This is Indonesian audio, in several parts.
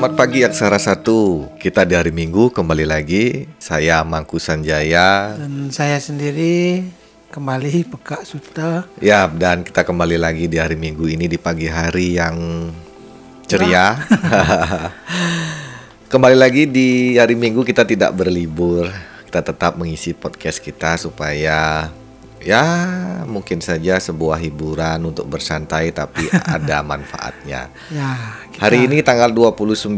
Selamat pagi Aksara Satu. Kita di hari Minggu kembali lagi. Saya Mangku Sanjaya. Dan saya sendiri kembali Pekak Suta. Ya, dan kita kembali lagi di hari Minggu ini di pagi hari yang ceria. kembali lagi di hari Minggu kita tidak berlibur. Kita tetap mengisi podcast kita supaya ya mungkin saja sebuah hiburan untuk bersantai tapi ada manfaatnya. Ya, kita Hari ini tanggal 29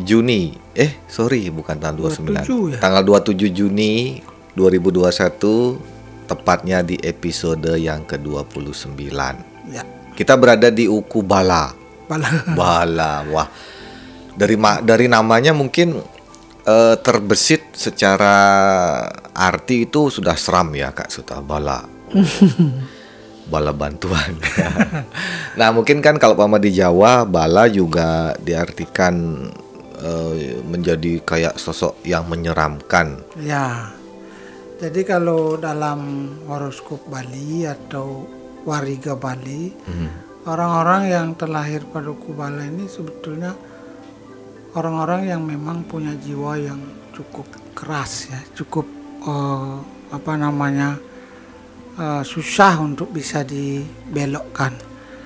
Juni. Eh, sorry, bukan tanggal 29. 27 ya? Tanggal 27 Juni 2021 tepatnya di episode yang ke-29. ya Kita berada di Uku Bala. Bala. Bala. Wah. Dari ma- dari namanya mungkin eh, terbesit secara arti itu sudah seram ya Kak Suta Bala. bala bantuan. nah, mungkin kan kalau pama di Jawa bala juga diartikan eh, menjadi kayak sosok yang menyeramkan. Ya. Jadi kalau dalam horoskop Bali atau wariga Bali, orang-orang yang terlahir pada Uku Bala ini sebetulnya orang-orang yang memang punya jiwa yang cukup keras ya, cukup eh, apa namanya eh, susah untuk bisa dibelokkan.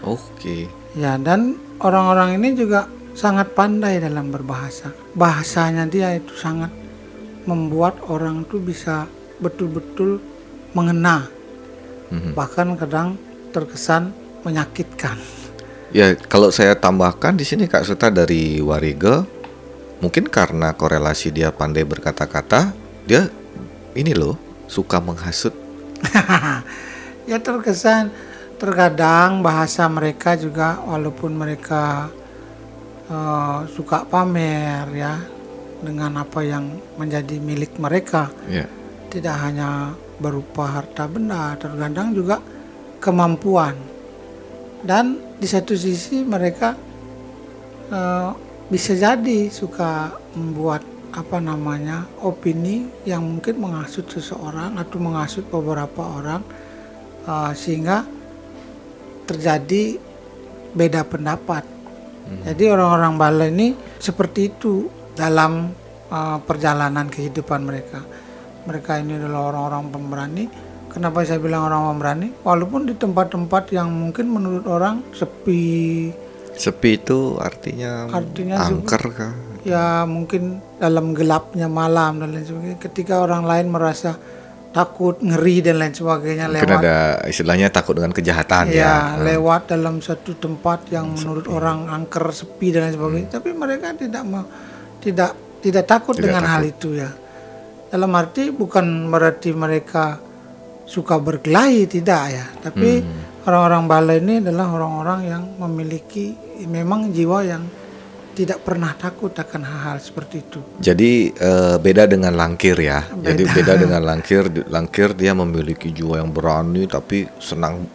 Oke. Ya, dan orang-orang ini juga sangat pandai dalam berbahasa. Bahasanya dia itu sangat membuat orang itu bisa betul-betul mengena. Mhm. Bahkan kadang terkesan menyakitkan. Ya, kalau saya tambahkan di sini Kak Suta dari Warige, mungkin karena korelasi dia pandai berkata-kata, dia ini loh suka menghasut. ya terkesan terkadang bahasa mereka juga walaupun mereka eh, suka pamer ya dengan apa yang menjadi milik mereka. Ya. tidak hanya berupa harta benda, terkadang juga kemampuan. Dan di satu sisi mereka eh, bisa jadi suka membuat apa namanya opini yang mungkin menghasut seseorang atau menghasut beberapa orang eh, sehingga terjadi beda pendapat. Jadi orang-orang Bala ini seperti itu dalam eh, perjalanan kehidupan mereka mereka ini adalah orang-orang pemberani. Kenapa saya bilang orang pemberani? Walaupun di tempat-tempat yang mungkin menurut orang sepi, Sepi itu artinya, Artinya sepi. angker kah? ya mungkin dalam gelapnya malam dan lain sebagainya. Ketika orang lain merasa takut, ngeri dan lain sebagainya Mungkin lewat ada istilahnya takut dengan kejahatan ya. ya lewat dalam satu tempat yang menurut orang angker sepi dan lain sebagainya tapi mereka tidak tidak tidak takut Tidak dengan hal takut. itu ya dalam arti bukan berarti mereka suka berkelahi tidak ya tapi orang-orang Bala ini adalah orang-orang yang memiliki memang jiwa yang tidak pernah takut akan hal-hal seperti itu Jadi eh, beda dengan langkir ya. Jadi Beda. beda dengan langkir. Langkir dia memiliki jiwa yang berani tapi senang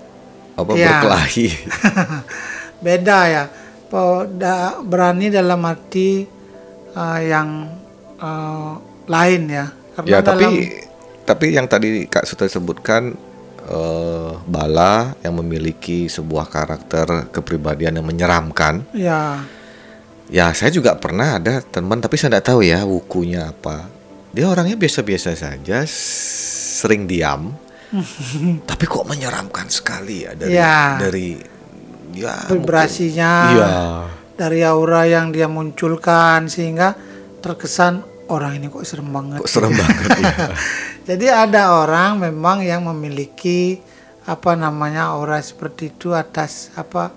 apa Ya. berkelahi. beda ya berani dalam arti uh, yang uh, lain ya karena ya dalam tapi tapi yang tadi Kak Suta sebutkan eh, Bala yang memiliki sebuah karakter kepribadian yang menyeramkan. ya Ya saya juga pernah ada teman tapi saya tidak tahu ya wukunya apa. Dia orangnya biasa-biasa saja, sering diam. tapi kok menyeramkan sekali ya dari Ya. dari ya vibrasinya Iya. dari aura yang dia munculkan sehingga terkesan orang ini kok serem banget Kok serem banget ya. jadi ada orang memang yang memiliki apa namanya aura seperti itu atas apa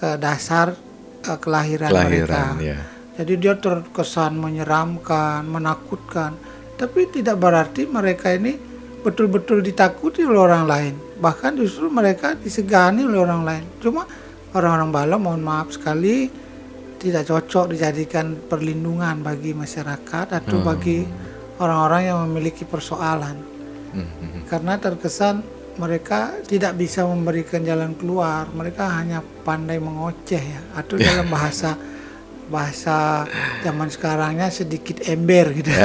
ke dasar eh, kelahiran, Kelahiran mereka ya. Jadi dia terkesan menyeramkan, menakutkan. Tapi tidak berarti mereka ini betul-betul ditakuti oleh orang lain. Bahkan justru mereka disegani oleh orang lain. Cuma orang-orang Bala mohon maaf sekali tidak cocok dijadikan perlindungan bagi masyarakat atau bagi orang-orang yang memiliki persoalan. Hmm, Karena terkesan mereka tidak bisa memberikan jalan keluar. Mereka hanya pandai mengoceh ya atau dalam bahasa bahasa zaman sekarangnya sedikit ember gitu.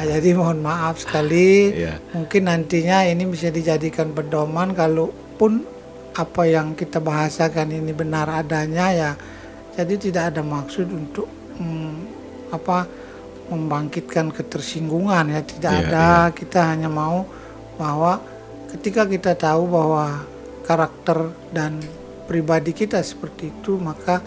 Nah, jadi mohon maaf sekali. Iya. Mungkin nantinya ini bisa dijadikan pedoman kalaupun apa yang kita bahasakan ini benar adanya ya. Jadi tidak ada maksud untuk mm, apa membangkitkan ketersinggungan ya tidak Iya, ada. Kita hanya mau bahwa ketika kita tahu bahwa karakter dan pribadi kita seperti itu maka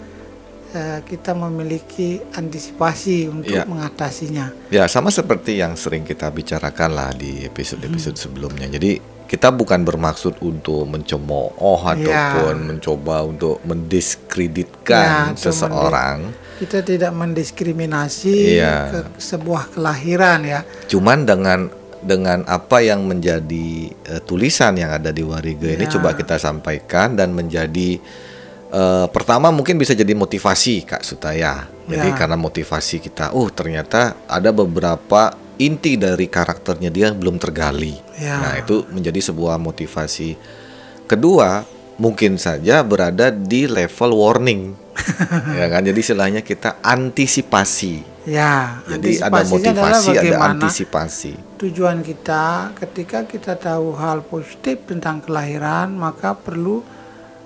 eh, kita memiliki antisipasi untuk Iya. mengatasinya. Ya, sama seperti yang sering kita bicarakan lah di episode-episode sebelumnya. Jadi kita bukan bermaksud untuk mencemooh Ya. ataupun mencoba untuk mendiskreditkan Ya, seseorang. Kita tidak mendiskriminasi Iya. ke sebuah kelahiran ya. Cuman dengan dengan apa yang menjadi eh, tulisan yang ada di Wariga ini Ya. coba kita sampaikan dan menjadi eh, pertama mungkin bisa jadi motivasi Kak Sutaya. Jadi Ya. karena motivasi kita, oh ternyata ada beberapa inti dari karakternya dia belum tergali. Ya. Nah, itu menjadi sebuah motivasi. Kedua, mungkin saja berada di level warning. ya kan? Jadi istilahnya kita antisipasi. Ya, Jadi ada motivasi, ada antisipasi. tujuan kita ketika kita tahu hal positif tentang kelahiran maka perlu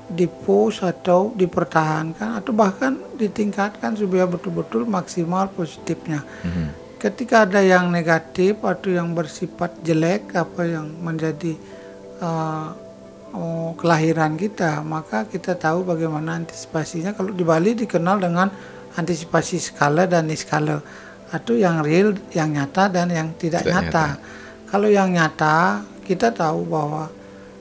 dipost atau dipertahankan atau bahkan ditingkatkan supaya betul-betul maksimal positifnya. Ketika ada yang negatif atau yang bersifat jelek apa yang menjadi uh, oh, kelahiran kita, maka kita tahu bagaimana antisipasinya. Kalau di Bali dikenal dengan antisipasi skala dan niskala atau yang real, yang nyata dan yang tidak, Tidak nyata. Kalau yang nyata kita tahu bahwa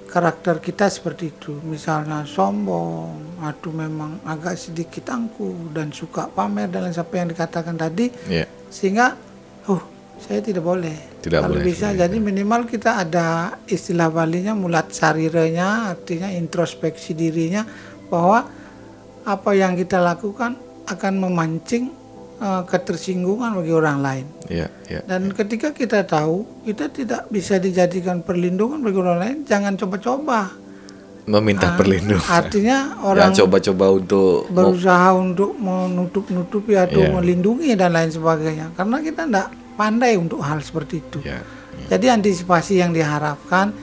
karakter kita seperti itu, misalnya sombong atau memang agak sedikit angkuh dan suka pamer dan lain yang dikatakan tadi, Ya. sehingga oh saya tidak boleh. Tidak kalau boleh, bisa jadi minimal kita ada istilah balinya mulat sariranya artinya introspeksi dirinya bahwa apa yang kita lakukan akan memancing eh, ketersinggungan bagi orang lain. Ya, ya. dan ketika kita tahu kita tidak bisa dijadikan perlindungan bagi orang lain jangan coba-coba Meminta perlindungan. artinya orang Jangan coba-coba untuk mau- berusaha untuk menutup-nutupi atau Iya. melindungi dan lain sebagainya karena kita tidak pandai untuk hal seperti itu ya. jadi antisipasi yang diharapkan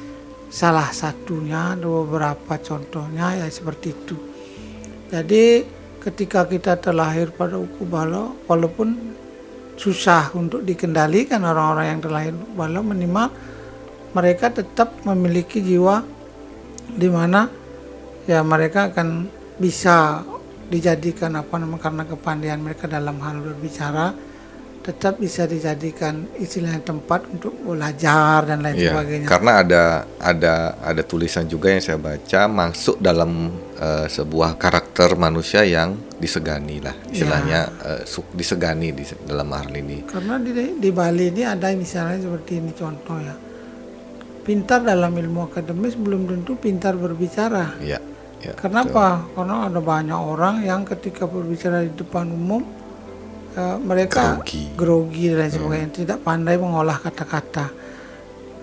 salah satunya ada beberapa contohnya ya seperti itu jadi ketika kita terlahir pada uku balo walaupun susah untuk dikendalikan orang-orang yang terlahir balo minimal mereka tetap memiliki jiwa di mana ya mereka akan bisa dijadikan apa namanya karena kepandaian mereka dalam hal berbicara tetap bisa dijadikan istilahnya tempat untuk belajar dan lain Iya, sebagainya. karena ada ada ada tulisan juga yang saya baca masuk dalam eh, sebuah karakter manusia yang disegani lah, istilahnya eh, su- disegani di dalam hal ini. Karena di di Bali ini ada misalnya seperti ini contoh ya. Pintar dalam ilmu akademis belum tentu pintar berbicara. Ya, ya. Kenapa? Karena ada banyak orang yang ketika berbicara di depan umum eh, mereka Grogi. grogi dan lain sebagainya, tidak pandai mengolah kata-kata.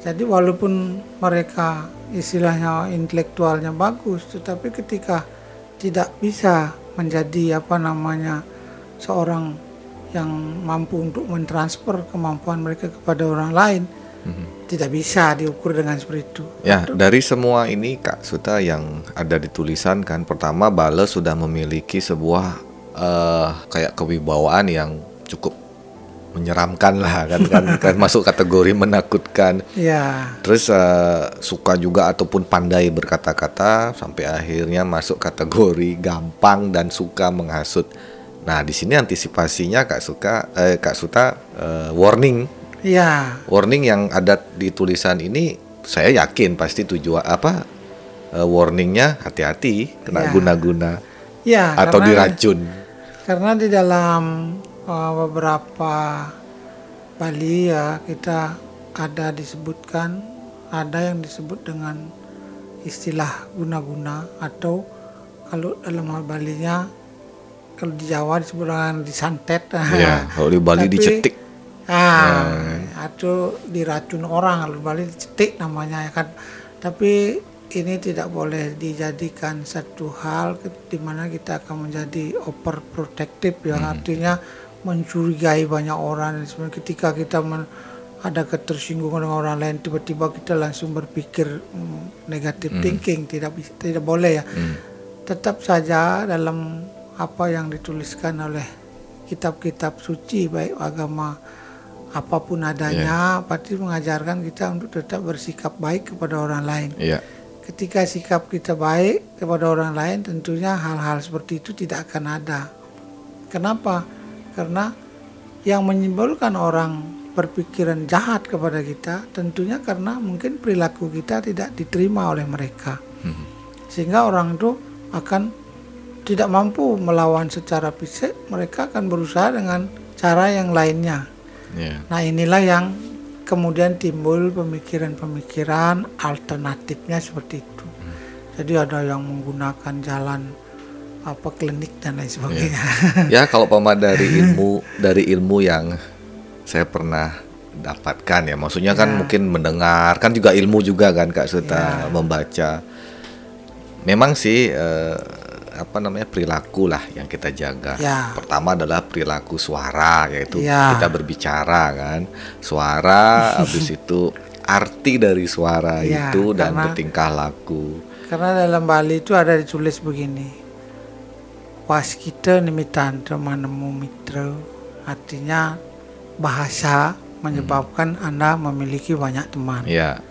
Jadi walaupun mereka istilahnya intelektualnya bagus, tetapi ketika tidak bisa menjadi apa namanya seorang yang mampu untuk mentransfer kemampuan mereka kepada orang lain, tidak bisa diukur dengan seperti itu. Ya, dari semua ini Kak Suta yang ada di tulisan kan, pertama Bale sudah memiliki sebuah eh, kayak kewibawaan yang cukup menyeramkan lah kan kan, kan masuk kategori menakutkan. Ya, Terus eh, suka juga ataupun pandai berkata-kata sampai akhirnya masuk kategori gampang dan suka menghasut. Nah, di sini antisipasinya Kak Suka eh, Kak Suta eh, warning ya, warning yang ada di tulisan ini saya yakin pasti tujuan apa eh, warningnya hati-hati kena Ya. guna-guna ya. atau karena- diracun. Karena di dalam uh, beberapa Bali ya kita ada disebutkan ada yang disebut dengan istilah guna-guna atau kalau dalam hal Balinya kalau di Jawa disebut dengan disantet. Ya, kalau di Bali Tapi- dicetik. Ah, atau diracun orang kalau di Bali dicetik namanya ya kan. Tapi ini tidak boleh dijadikan satu hal di mana kita akan menjadi overprotective yang artinya mencurigai banyak orang. Sebenarnya ketika kita men- ada ketersinggungan dengan orang lain tiba-tiba kita langsung berpikir mm, negative thinking tidak tidak boleh ya. Tetap saja dalam apa yang dituliskan oleh kitab-kitab suci baik agama apa pun adanya pasti mengajarkan kita untuk tetap bersikap baik kepada orang lain. Iya. Ketika sikap kita baik kepada orang lain tentunya hal-hal seperti itu tidak akan ada. Kenapa? Karena yang menimbulkan orang berpikiran jahat kepada kita tentunya karena mungkin perilaku kita tidak diterima oleh mereka. Mhm. Sehingga orang itu akan tidak mampu melawan secara fisik, mereka akan berusaha dengan cara yang lainnya. Iya. Nah, inilah yang kemudian timbul pemikiran-pemikiran alternatifnya seperti itu. Jadi ada yang menggunakan jalan apa klinik dan lain sebagainya. ya kalau pama dari ilmu dari ilmu yang saya pernah dapatkan ya maksudnya kan Ya. mungkin mendengar kan juga ilmu juga kan kak Suta Ya. membaca memang sih eh, apa namanya perilaku lah yang kita jaga Ya. pertama adalah perilaku suara yaitu Ya. kita berbicara kan suara habis itu arti dari suara Ya, itu dan karena- bertingkah laku Karena dalam Bali itu ada ditulis begini. Waskita nimitantra manemu mitra. Artinya bahasa menyebabkan Anda memiliki banyak teman. ya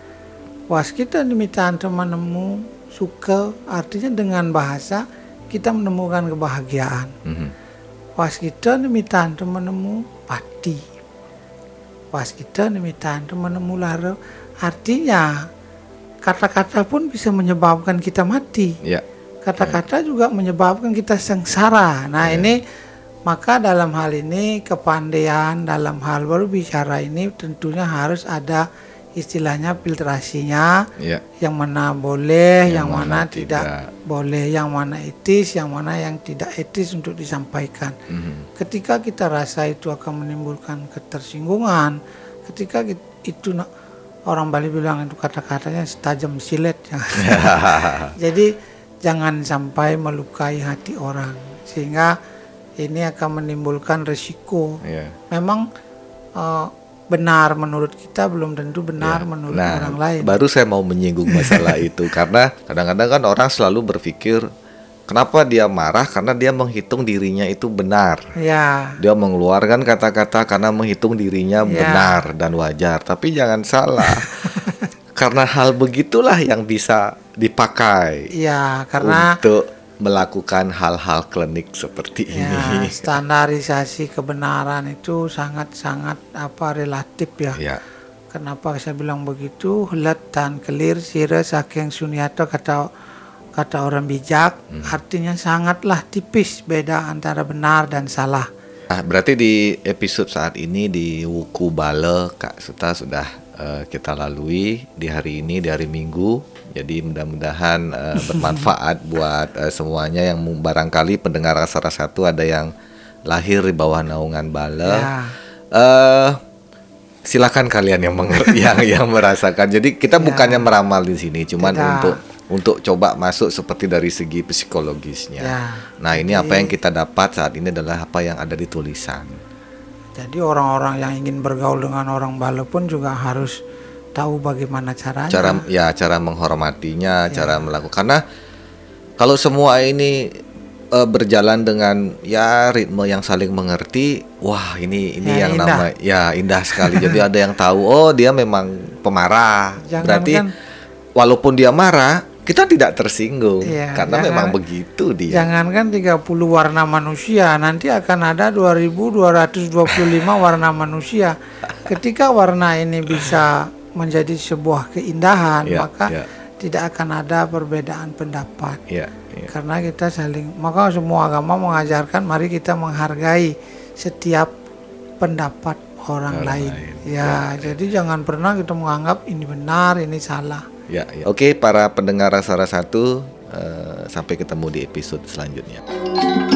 Waskita nimitantra manemu suka artinya dengan bahasa kita menemukan kebahagiaan. Mhm. Waskita nimitantra menemu pati. Waskita nimitantra menemu lara. Artinya kata-kata pun bisa menyebabkan kita mati. ya Kata-kata juga menyebabkan kita sengsara. Nah ini maka dalam hal ini kepandaian dalam hal berbicara ini tentunya harus ada istilahnya filtrasinya ya yang mana boleh, Yang yang, mana, mana tidak, tidak. boleh, yang mana etis, yang mana yang tidak etis untuk disampaikan. Mhm. Ketika kita rasa itu akan menimbulkan ketersinggungan, ketika itu orang Bali bilang itu kata-katanya setajam silet. Jadi jangan sampai melukai hati orang sehingga ini akan menimbulkan resiko. ya Memang eh, benar menurut kita belum tentu benar Ya. menurut Nah, orang lain. Baru saya mau menyinggung masalah itu karena kadang-kadang kan orang selalu berpikir kenapa dia marah karena dia menghitung dirinya itu benar. Ya, Dia mengeluarkan kata-kata karena menghitung dirinya Ya. benar dan wajar. Tapi jangan salah. karena hal begitulah yang bisa dipakai ya karena untuk melakukan hal-hal klinik seperti ya ini. standarisasi kebenaran itu sangat-sangat apa relatif ya. Ya, Kenapa saya bilang begitu? Helat dan kelir sira saking sunyata kata kata orang bijak artinya sangatlah tipis beda antara benar dan salah. Nah, berarti di episode saat ini di Wuku Bale Kak Suta sudah eh, kita lalui di hari ini di hari Minggu. Jadi mudah-mudahan eh, bermanfaat buat eh, semuanya yang barangkali pendengar rasa-rasa satu ada yang lahir di bawah naungan Bale. Ya. Eh silakan kalian yang menger- yang yang merasakan. Jadi kita bukannya meramal di sini, cuman Tidak. untuk untuk coba masuk seperti dari segi psikologisnya. Ya. Nah, ini apa yang kita dapat saat ini adalah apa yang ada di tulisan. Jadi orang-orang yang ingin bergaul dengan orang Bale pun juga harus tahu bagaimana caranya. Cara ya cara menghormatinya, cara melakukan karena kalau semua ini eh, berjalan dengan ya ritme yang saling mengerti, wah ini ini Ya, yang indah. nama ya indah sekali. Jadi ada yang tahu oh dia memang pemarah. Jangan Berarti kan- walaupun dia marah, kita tidak tersinggung Iya, karena jangan- memang begitu dia. Jangankan 30 warna manusia, nanti akan ada 2225 warna manusia. Ketika warna ini bisa menjadi sebuah keindahan, Ya, maka ya. tidak akan ada perbedaan pendapat. Ya, ya. Karena kita saling, maka semua agama mengajarkan mari kita menghargai setiap pendapat orang Orang lain. lain. Ya, jadi jangan pernah kita menganggap ini benar, ini salah. Ya, ya. Oke, para pendengar rasa-rasa satu, eh, sampai ketemu di episode selanjutnya.